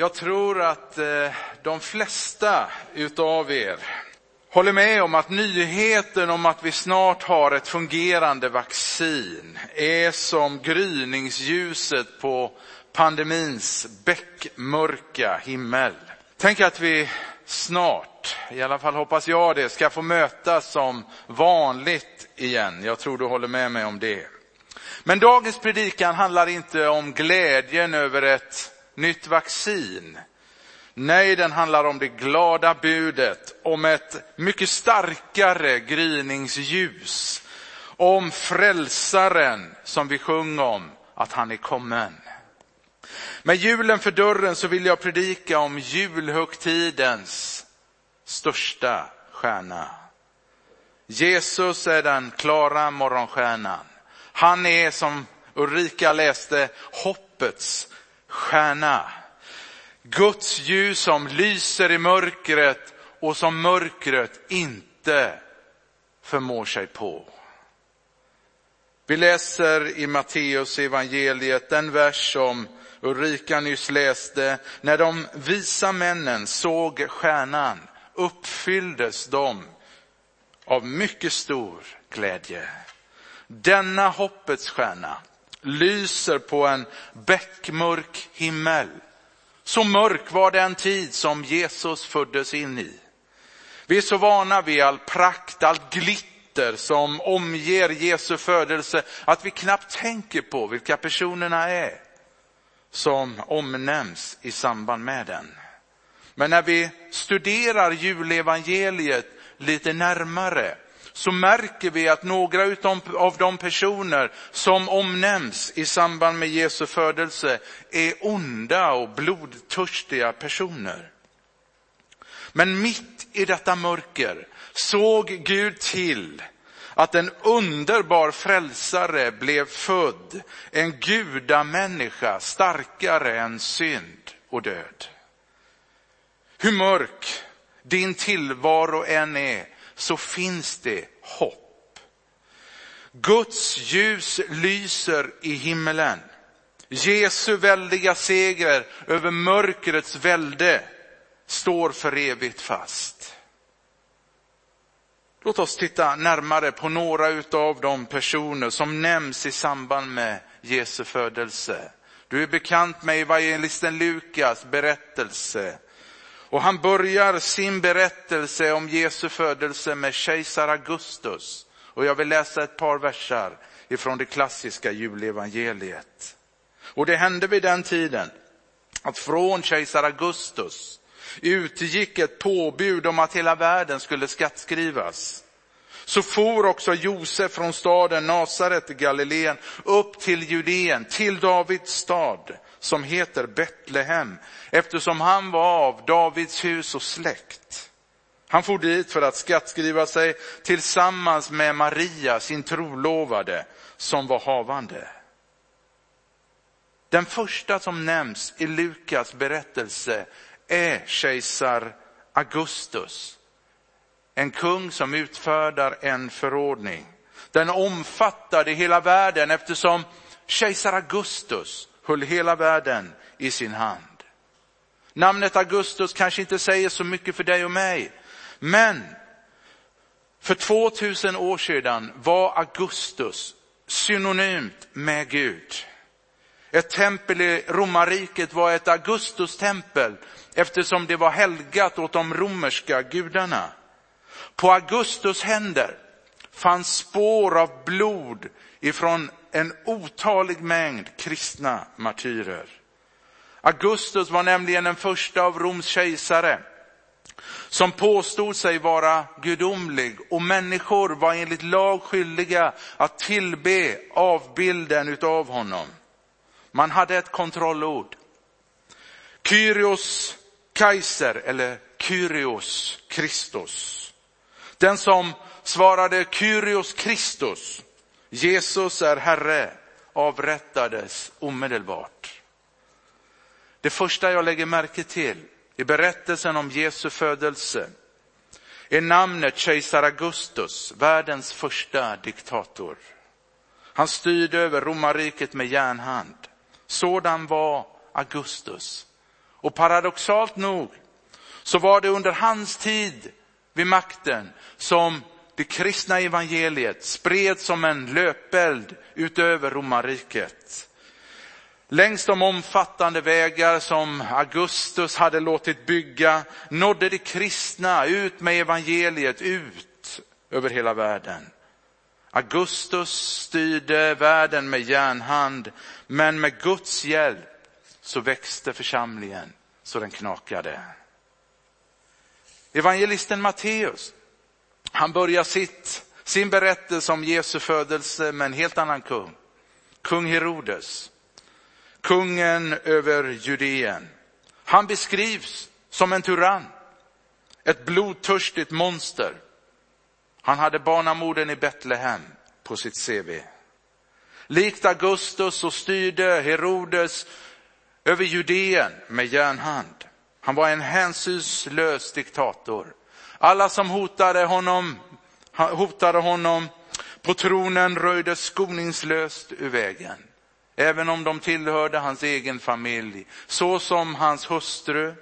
Jag tror att eh, de flesta utav er håller med om att nyheten om att vi snart har ett fungerande vaccin är som gryningsljuset på pandemins bäckmörka himmel. Tänk att vi snart, i alla fall hoppas jag det, ska få mötas som vanligt igen. Jag tror du håller med mig om det. Men dagens predikan handlar inte om glädjen över ett nytt vaccin. Nej, den handlar om det glada budet, om ett mycket starkare gryningsljus, om frälsaren som vi sjunger om, att han är kommen. Med julen för dörren så vill jag predika om julhögtidens största stjärna. Jesus är den klara morgonstjärnan. Han är som Ulrika läste hoppets stjärna. Guds ljus som lyser i mörkret och som mörkret inte förmår sig på. Vi läser i Matteus evangeliet den vers som Ulrika nyss läste. När de visa männen såg stjärnan uppfylldes de av mycket stor glädje. Denna hoppets stjärna lyser på en bäckmörk himmel. Så mörk var den tid som Jesus föddes in i. Vi är så vana vid all prakt, allt glitter som omger Jesu födelse att vi knappt tänker på vilka personerna är som omnämns i samband med den. Men när vi studerar julevangeliet lite närmare så märker vi att några av de personer som omnämns i samband med Jesu födelse är onda och blodtörstiga personer. Men mitt i detta mörker såg Gud till att en underbar frälsare blev född, en gudamänniska starkare än synd och död. Hur mörk din tillvaro än är så finns det hopp. Guds ljus lyser i himmelen. Jesu väldiga seger över mörkrets välde står för evigt fast. Låt oss titta närmare på några av de personer som nämns i samband med Jesu födelse. Du är bekant med evangelisten Lukas berättelse och han börjar sin berättelse om Jesu födelse med kejsar Augustus. Och jag vill läsa ett par versar ifrån det klassiska julevangeliet. Och det hände vid den tiden att från kejsar Augustus utgick ett påbud om att hela världen skulle skattskrivas. Så for också Josef från staden Nasaret i Galileen upp till Judeen, till Davids stad som heter Betlehem, eftersom han var av Davids hus och släkt. Han for dit för att skattskriva sig tillsammans med Maria, sin trolovade, som var havande. Den första som nämns i Lukas berättelse är kejsar Augustus. En kung som utfärdar en förordning. Den omfattade hela världen eftersom kejsar Augustus höll hela världen i sin hand. Namnet Augustus kanske inte säger så mycket för dig och mig, men för 2000 år sedan var Augustus synonymt med Gud. Ett tempel i romarriket var ett Augustustempel eftersom det var helgat åt de romerska gudarna. På Augustus händer fanns spår av blod ifrån en otalig mängd kristna martyrer. Augustus var nämligen den första av Roms kejsare som påstod sig vara gudomlig och människor var enligt lag skyldiga att tillbe avbilden utav honom. Man hade ett kontrollord. Kyrios Kaiser eller Kyrios Kristus. Den som svarade Kyrios Kristus, Jesus är Herre, avrättades omedelbart. Det första jag lägger märke till i berättelsen om Jesu födelse är namnet kejsar Augustus, världens första diktator. Han styrde över romarriket med järnhand. Sådan var Augustus. Och paradoxalt nog så var det under hans tid vid makten som det kristna evangeliet spreds som en löpeld utöver romarriket. Längs de omfattande vägar som Augustus hade låtit bygga nådde det kristna ut med evangeliet ut över hela världen. Augustus styrde världen med järnhand, men med Guds hjälp så växte församlingen så den knakade. Evangelisten Matteus, han börjar sitt, sin berättelse om Jesu födelse med en helt annan kung. Kung Herodes, kungen över Judeen. Han beskrivs som en tyrann, ett blodtörstigt monster. Han hade barnamorden i Betlehem på sitt CV. Likt Augustus så styrde Herodes över Judeen med järnhand. Han var en hänsynslös diktator. Alla som hotade honom, hotade honom på tronen röjdes skoningslöst ur vägen. Även om de tillhörde hans egen familj, så som hans hustru,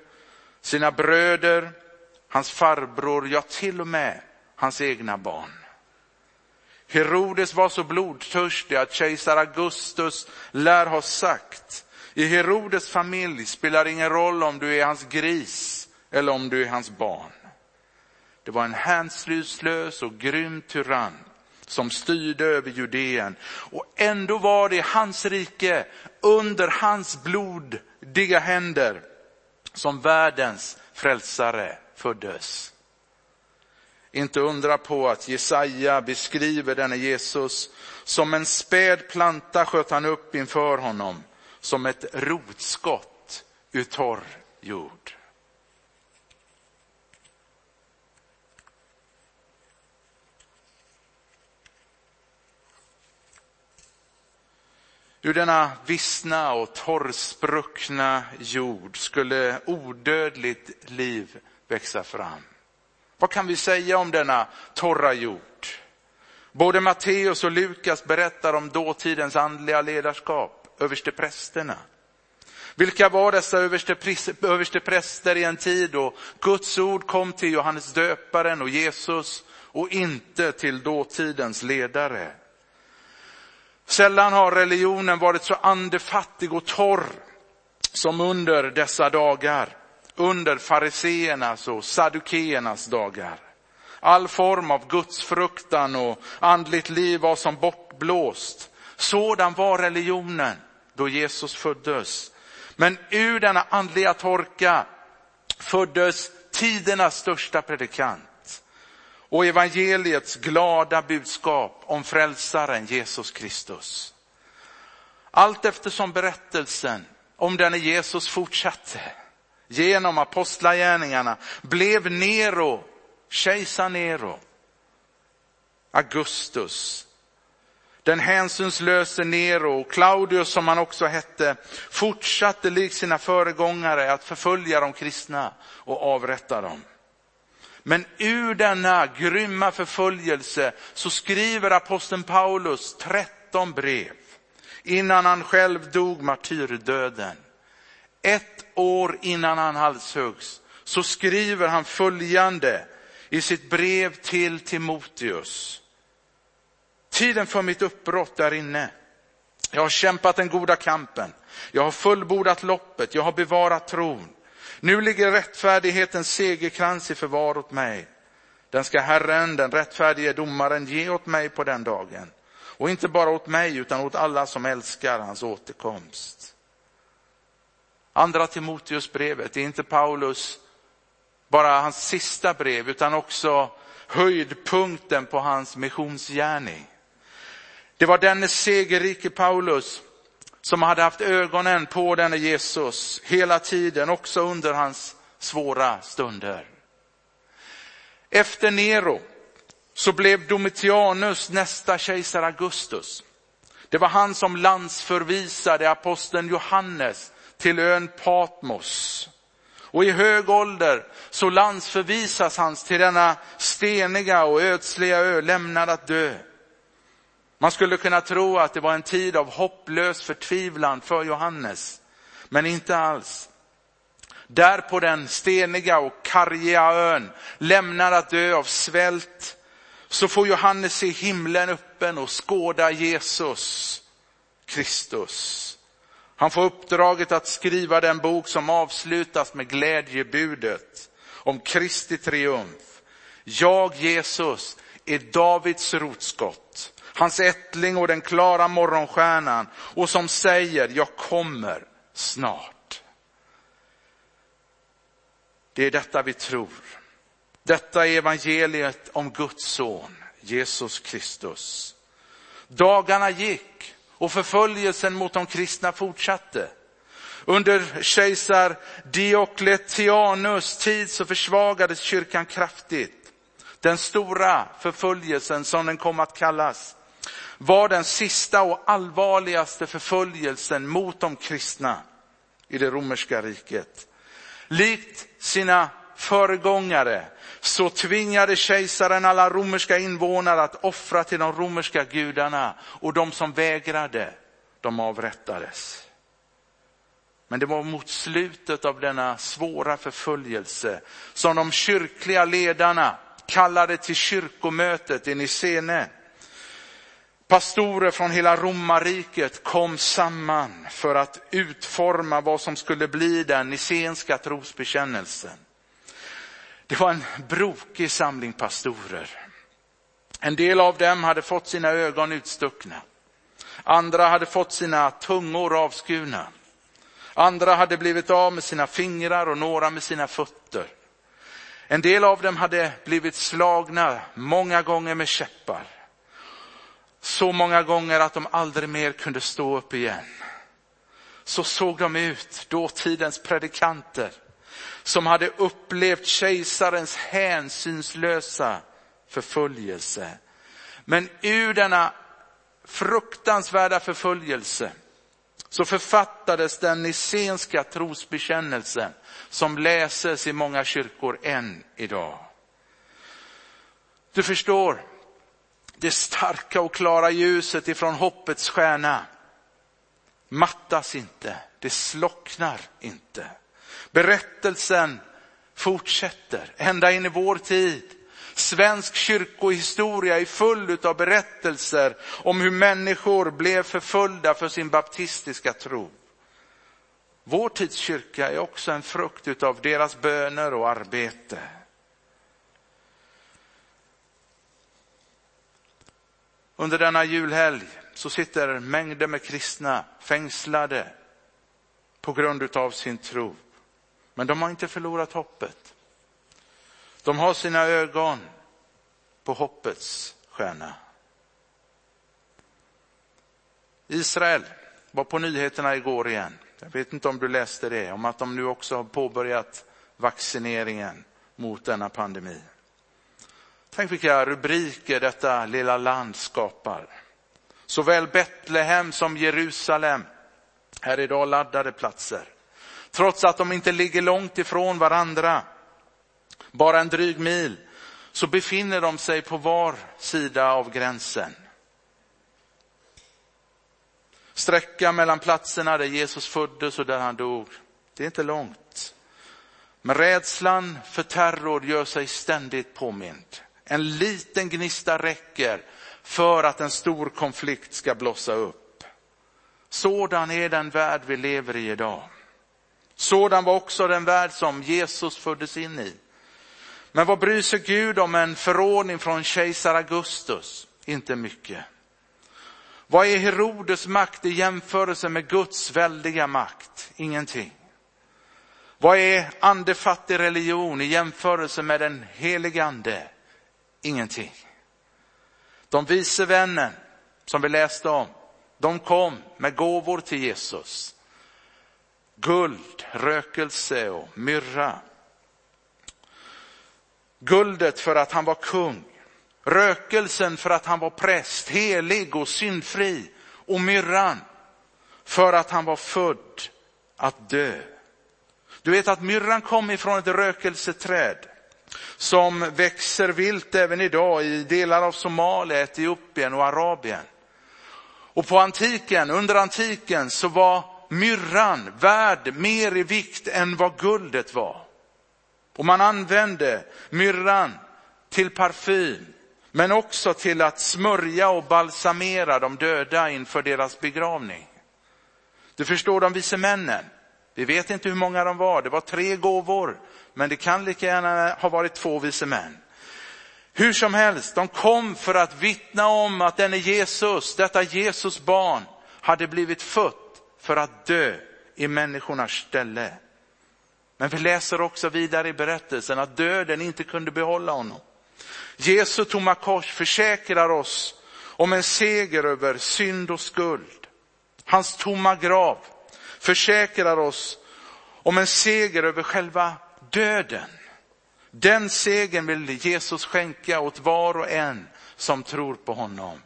sina bröder, hans farbror, ja till och med hans egna barn. Herodes var så blodtörstig att kejsar Augustus lär ha sagt, i Herodes familj spelar det ingen roll om du är hans gris eller om du är hans barn. Det var en hänsynslös och grym tyrann som styrde över Judeen. Och ändå var det hans rike under hans blodiga händer som världens frälsare föddes. Inte undra på att Jesaja beskriver denne Jesus som en späd planta sköt han upp inför honom, som ett rotskott ur torr jord. Ur denna vissna och torrspruckna jord skulle odödligt liv växa fram. Vad kan vi säga om denna torra jord? Både Matteus och Lukas berättar om dåtidens andliga ledarskap, översteprästerna. Vilka var dessa överstepräster i en tid då Guds ord kom till Johannes döparen och Jesus och inte till dåtidens ledare? Sällan har religionen varit så andefattig och torr som under dessa dagar under fariseernas och saddukeernas dagar. All form av gudsfruktan och andligt liv var som bortblåst. Sådan var religionen då Jesus föddes. Men ur denna andliga torka föddes tidernas största predikant och evangeliets glada budskap om frälsaren Jesus Kristus. Allt eftersom berättelsen om denne Jesus fortsatte genom apostlagärningarna blev Nero, kejsar Nero, Augustus, den hänsynslöse Nero, och Claudius som han också hette, fortsatte likt sina föregångare att förfölja de kristna och avrätta dem. Men ur denna grymma förföljelse så skriver aposteln Paulus 13 brev innan han själv dog martyrdöden. Ett år innan han halshuggs så skriver han följande i sitt brev till Timoteus. Tiden för mitt uppbrott är inne. Jag har kämpat den goda kampen. Jag har fullbordat loppet. Jag har bevarat tron. Nu ligger rättfärdighetens segerkrans i förvar åt mig. Den ska Herren, den rättfärdige domaren, ge åt mig på den dagen. Och inte bara åt mig, utan åt alla som älskar hans återkomst. Andra Timoteusbrevet är inte Paulus bara hans sista brev, utan också höjdpunkten på hans missionsgärning. Det var denne segerrike Paulus som hade haft ögonen på denne Jesus hela tiden, också under hans svåra stunder. Efter Nero så blev Domitianus nästa kejsar Augustus. Det var han som landsförvisade aposteln Johannes till ön Patmos. Och i hög ålder så landsförvisas han till denna steniga och ödsliga ö, lämnad att dö. Man skulle kunna tro att det var en tid av hopplös förtvivlan för Johannes, men inte alls. där på den steniga och karga ön, lämnad att dö av svält, så får Johannes se himlen öppen och skåda Jesus Kristus. Han får uppdraget att skriva den bok som avslutas med glädjebudet om Kristi triumf. Jag, Jesus, är Davids rotskott, hans ättling och den klara morgonstjärnan och som säger, jag kommer snart. Det är detta vi tror. Detta är evangeliet om Guds son, Jesus Kristus. Dagarna gick och förföljelsen mot de kristna fortsatte. Under kejsar Diokletianus tid så försvagades kyrkan kraftigt. Den stora förföljelsen som den kom att kallas var den sista och allvarligaste förföljelsen mot de kristna i det romerska riket. Likt sina föregångare så tvingade kejsaren alla romerska invånare att offra till de romerska gudarna och de som vägrade, de avrättades. Men det var mot slutet av denna svåra förföljelse som de kyrkliga ledarna kallade till kyrkomötet i Nicene. Pastorer från hela romarriket kom samman för att utforma vad som skulle bli den nicenska trosbekännelsen. Det var en brokig samling pastorer. En del av dem hade fått sina ögon utstuckna. Andra hade fått sina tungor avskurna. Andra hade blivit av med sina fingrar och några med sina fötter. En del av dem hade blivit slagna många gånger med käppar. Så många gånger att de aldrig mer kunde stå upp igen. Så såg de ut, dåtidens predikanter som hade upplevt kejsarens hänsynslösa förföljelse. Men ur denna fruktansvärda förföljelse så författades den nicenska trosbekännelsen som läses i många kyrkor än idag. Du förstår, det starka och klara ljuset ifrån hoppets stjärna mattas inte, det slocknar inte. Berättelsen fortsätter ända in i vår tid. Svensk kyrkohistoria är full av berättelser om hur människor blev förföljda för sin baptistiska tro. Vår tids kyrka är också en frukt av deras böner och arbete. Under denna julhelg så sitter mängder med kristna fängslade på grund av sin tro. Men de har inte förlorat hoppet. De har sina ögon på hoppets stjärna. Israel var på nyheterna igår igen. Jag vet inte om du läste det, om att de nu också har påbörjat vaccineringen mot denna pandemi. Tänk vilka rubriker detta lilla land skapar. Såväl Betlehem som Jerusalem är idag laddade platser trots att de inte ligger långt ifrån varandra, bara en dryg mil, så befinner de sig på var sida av gränsen. Sträckan mellan platserna där Jesus föddes och där han dog, det är inte långt. Men rädslan för terror gör sig ständigt påmind. En liten gnista räcker för att en stor konflikt ska blossa upp. Sådan är den värld vi lever i idag. Sådan var också den värld som Jesus föddes in i. Men vad bryr sig Gud om en förordning från kejsar Augustus? Inte mycket. Vad är Herodes makt i jämförelse med Guds väldiga makt? Ingenting. Vad är andefattig religion i jämförelse med den helige ande? Ingenting. De vise vännen som vi läste om, de kom med gåvor till Jesus guld, rökelse och myrra. Guldet för att han var kung, rökelsen för att han var präst, helig och syndfri och myrran för att han var född att dö. Du vet att myrran kom ifrån ett rökelseträd som växer vilt även idag i delar av Somalia, Etiopien och Arabien. Och på antiken, under antiken så var myrran värd mer i vikt än vad guldet var. Och man använde myrran till parfym, men också till att smörja och balsamera de döda inför deras begravning. Du förstår de vise männen. Vi vet inte hur många de var. Det var tre gåvor, men det kan lika gärna ha varit två vise män. Hur som helst, de kom för att vittna om att denne Jesus, detta Jesus barn, hade blivit fött för att dö i människornas ställe. Men vi läser också vidare i berättelsen att döden inte kunde behålla honom. Jesu tomma kors försäkrar oss om en seger över synd och skuld. Hans tomma grav försäkrar oss om en seger över själva döden. Den segern vill Jesus skänka åt var och en som tror på honom.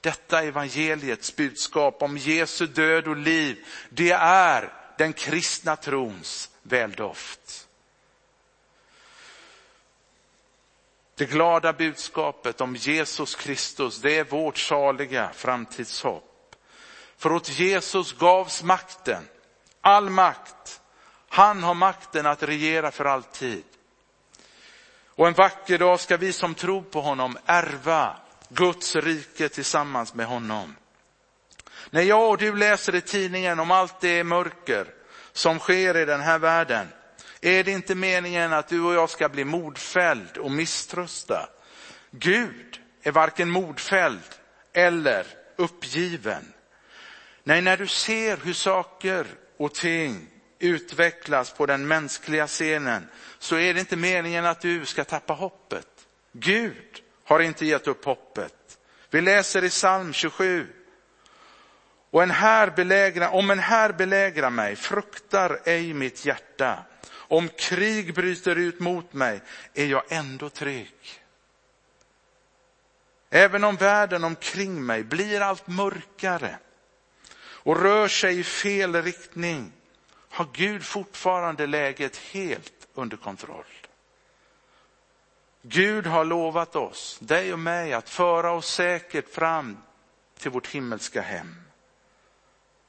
Detta evangeliets budskap om Jesu död och liv, det är den kristna trons väldoft. Det glada budskapet om Jesus Kristus, det är vårt saliga framtidshopp. För åt Jesus gavs makten, all makt. Han har makten att regera för alltid. Och en vacker dag ska vi som tror på honom ärva Guds rike tillsammans med honom. När jag och du läser i tidningen om allt det mörker som sker i den här världen, är det inte meningen att du och jag ska bli mordfälld och misströsta. Gud är varken mordfälld eller uppgiven. Nej, när du ser hur saker och ting utvecklas på den mänskliga scenen så är det inte meningen att du ska tappa hoppet. Gud har inte gett upp hoppet. Vi läser i psalm 27. Och en här belägra, om en här belägrar mig fruktar ej mitt hjärta. Om krig bryter ut mot mig är jag ändå trygg. Även om världen omkring mig blir allt mörkare och rör sig i fel riktning har Gud fortfarande läget helt under kontroll. Gud har lovat oss, dig och mig, att föra oss säkert fram till vårt himmelska hem.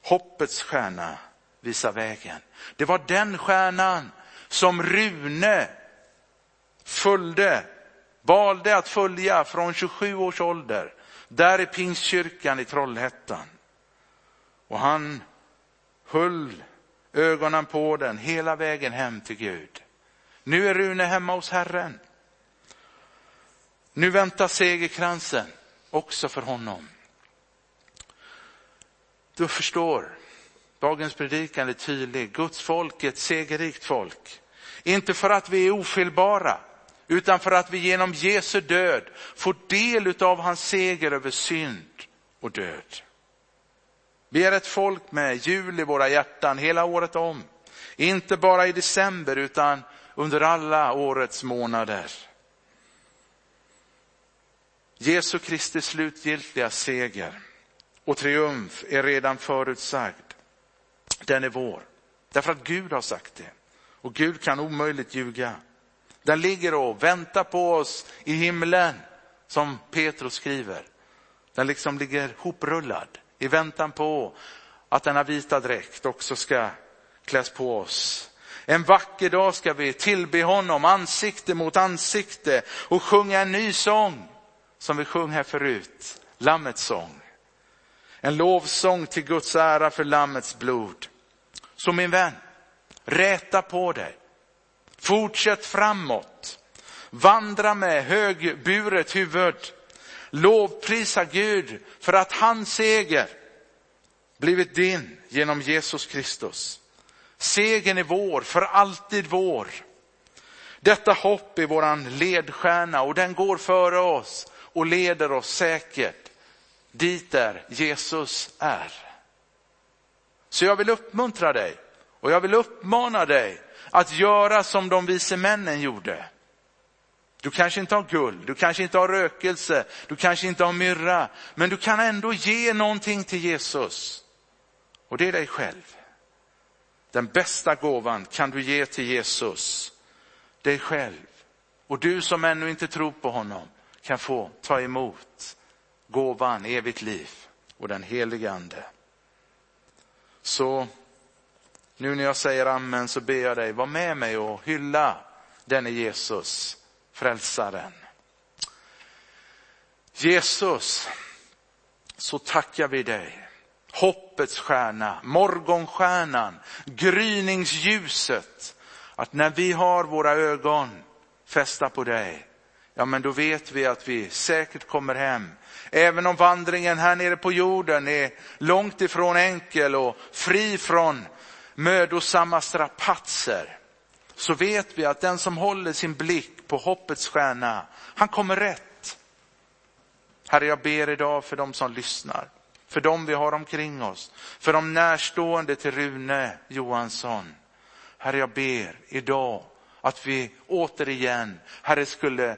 Hoppets stjärna visar vägen. Det var den stjärnan som Rune följde, valde att följa från 27 års ålder, där i Pingstkyrkan i Trollhättan. Och han höll ögonen på den hela vägen hem till Gud. Nu är Rune hemma hos Herren. Nu väntar segerkransen också för honom. Du förstår, dagens predikan är tydlig. Guds folk är ett segerrikt folk. Inte för att vi är ofelbara, utan för att vi genom Jesu död får del av hans seger över synd och död. Vi är ett folk med jul i våra hjärtan hela året om. Inte bara i december utan under alla årets månader. Jesu Kristi slutgiltiga seger och triumf är redan förutsagd. Den är vår. Därför att Gud har sagt det. Och Gud kan omöjligt ljuga. Den ligger och väntar på oss i himlen, som Petrus skriver. Den liksom ligger hoprullad i väntan på att denna vita dräkt också ska kläs på oss. En vacker dag ska vi tillbe honom ansikte mot ansikte och sjunga en ny sång som vi sjöng här förut, Lammets sång. En lovsång till Guds ära för Lammets blod. Så min vän, räta på dig. Fortsätt framåt. Vandra med högburet huvud. Lovprisa Gud för att hans seger blivit din genom Jesus Kristus. Segern är vår, för alltid vår. Detta hopp är våran ledstjärna och den går före oss och leder oss säkert dit där Jesus är. Så jag vill uppmuntra dig och jag vill uppmana dig att göra som de vise männen gjorde. Du kanske inte har guld, du kanske inte har rökelse, du kanske inte har myrra, men du kan ändå ge någonting till Jesus. Och det är dig själv. Den bästa gåvan kan du ge till Jesus, dig själv. Och du som ännu inte tror på honom, kan få ta emot gåvan evigt liv och den helige ande. Så nu när jag säger amen så ber jag dig, var med mig och hylla denne Jesus, frälsaren. Jesus, så tackar vi dig. Hoppets stjärna, morgonstjärnan, gryningsljuset. Att när vi har våra ögon fästa på dig, ja men då vet vi att vi säkert kommer hem. Även om vandringen här nere på jorden är långt ifrån enkel och fri från mödosamma strapatser, så vet vi att den som håller sin blick på hoppets stjärna, han kommer rätt. Herre, jag ber idag för de som lyssnar, för de vi har omkring oss, för de närstående till Rune Johansson. Herre, jag ber idag att vi återigen, Herre, skulle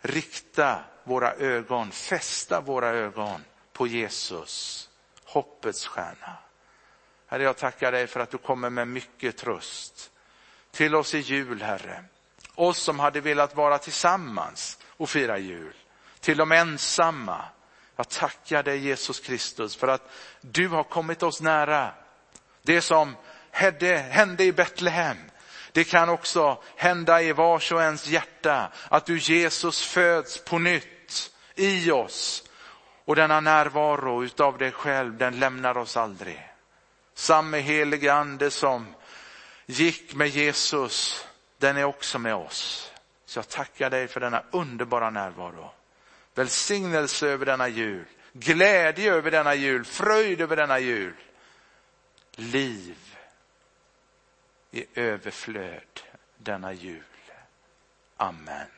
rikta våra ögon, fästa våra ögon på Jesus, hoppets stjärna. Herre, jag tackar dig för att du kommer med mycket tröst till oss i jul, Herre. Oss som hade velat vara tillsammans och fira jul. Till de ensamma. Jag tackar dig Jesus Kristus för att du har kommit oss nära. Det som hände i Betlehem, det kan också hända i vars och ens hjärta att du Jesus föds på nytt i oss. Och denna närvaro utav dig själv, den lämnar oss aldrig. Samme helige ande som gick med Jesus, den är också med oss. Så jag tackar dig för denna underbara närvaro. Välsignelse över denna jul, glädje över denna jul, fröjd över denna jul. Liv i överflöd denna jul. Amen.